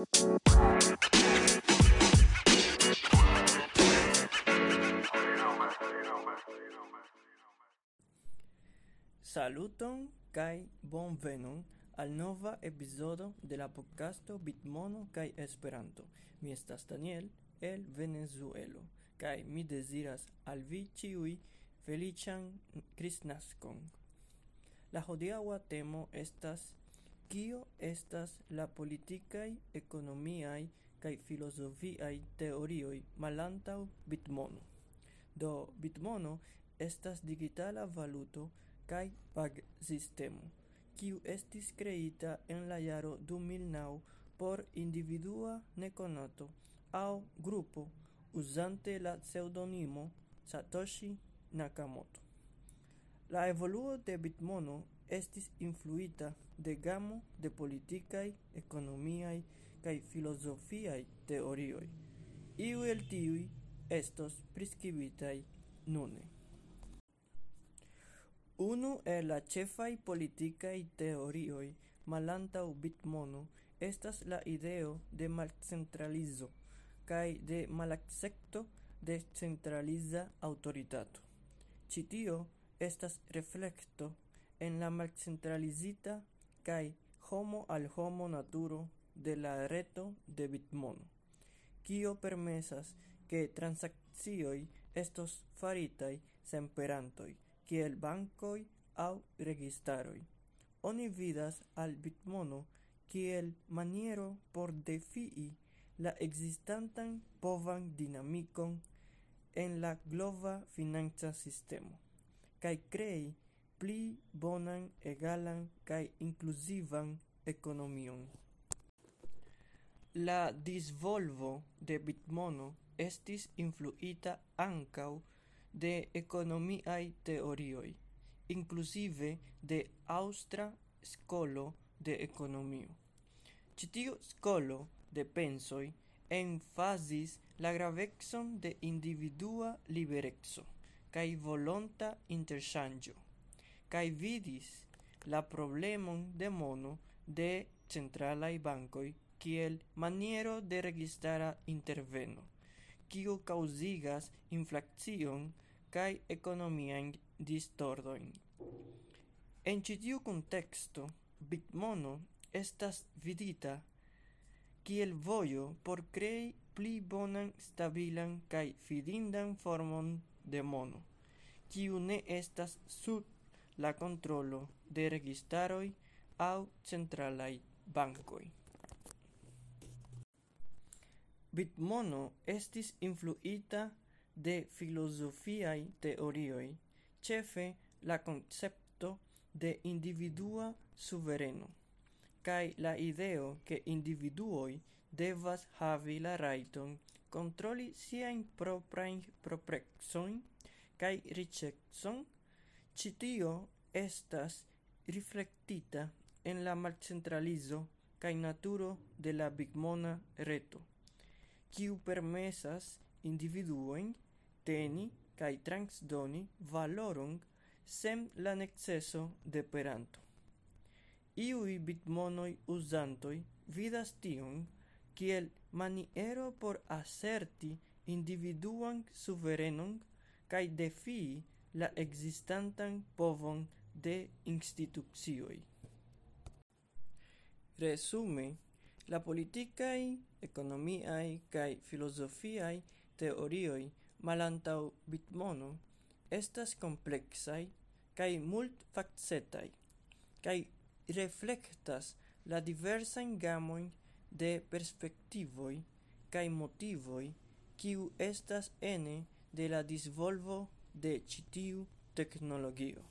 Saluton kai bonvenon al nova epizodo de la podcasto Bitmono kai Esperanto. Mi estas Daniel el Venezuelo kai mi deziras al vi ĉiuj feliĉan Kristnaskon. La hodiaŭa temo estas Kio estas la politikaj, ekonomiaj kaj filozofiaj teorioj malantaŭ bitmono? Do bitmono estas digitala valuto kaj pagsistemo, kiu estis kreita en la jaro 2009 por individua nekonato aŭ grupo uzante la pseŭdonimo Satoshi Nakamoto. La evoluo de bitmono estis influita de gamo de politikaj, ekonomiaj kaj filozofiaj teorioj, Iu el tiuj estos priskribitaj nune. Unu el la ĉefaj politikaj teorioj malantaŭ bitmono estas la ideo de malcentralizo kaj de malakcepto de centraliza aŭtoritato. Ĉi tio estas reflekto en la malcentralizita kaj Homo al homo naturo de la reto de Bitmono, kio permesas ke transakcioj estos faritaj senperantoj kiel bankoj aŭ registaroj. Oni vidas al Bitmono kiel maniero por defii la existantan povan dinamikon en la glova financa sistemo kaj krei pli bonan, egalan kaj inkluzivan ekonomion. La disvolvo de bitmono estis influita ankaŭ de ekonomiaj teorioj, inkluzive de aŭstra skolo de ekonomio. Ĉi tiu skolo de pensoj enfasis la gravecon de individua liberexo kai volonta interchangio cae vidis la problemon de mono de centralaj bancoi kiel maniero de registara interveno, kiu kaŭzigas inflacion kaj ekonomiajn distordoin. En citiu contexto, Bitmono estas vidita kiel vojo por krei pli bonan, stabilan kaj fidindan formon de mono, kiu ne estas sub la controlo de registaroi au centralai bancoi. Bitmono estis influita de filosofiai teorioi, cefe la concepto de individua suvereno cae la ideo ke individuoi devas havi la raiton controli siain proprain proprexoin cae riĉecon Ĉi estas reflectita en la malcentralizo cae naturo de la bigmona reto, quiu permesas individuoin teni kai transdoni valoron sem la neceso de peranto. Iui bitmonoi usantoi vidas tion kiel maniero por aserti individuan suverenon kai defii la existantan povon de institucioi. Resume, la politicae, economiae kaj filosofiae teorioi malantau bitmono estas kompleksaj mult multfacetaj kai reflektas la diversa gamoin de perspektivoi kai motivoi kiu estas ene de la disvolvo de ĉi tiu teknologio.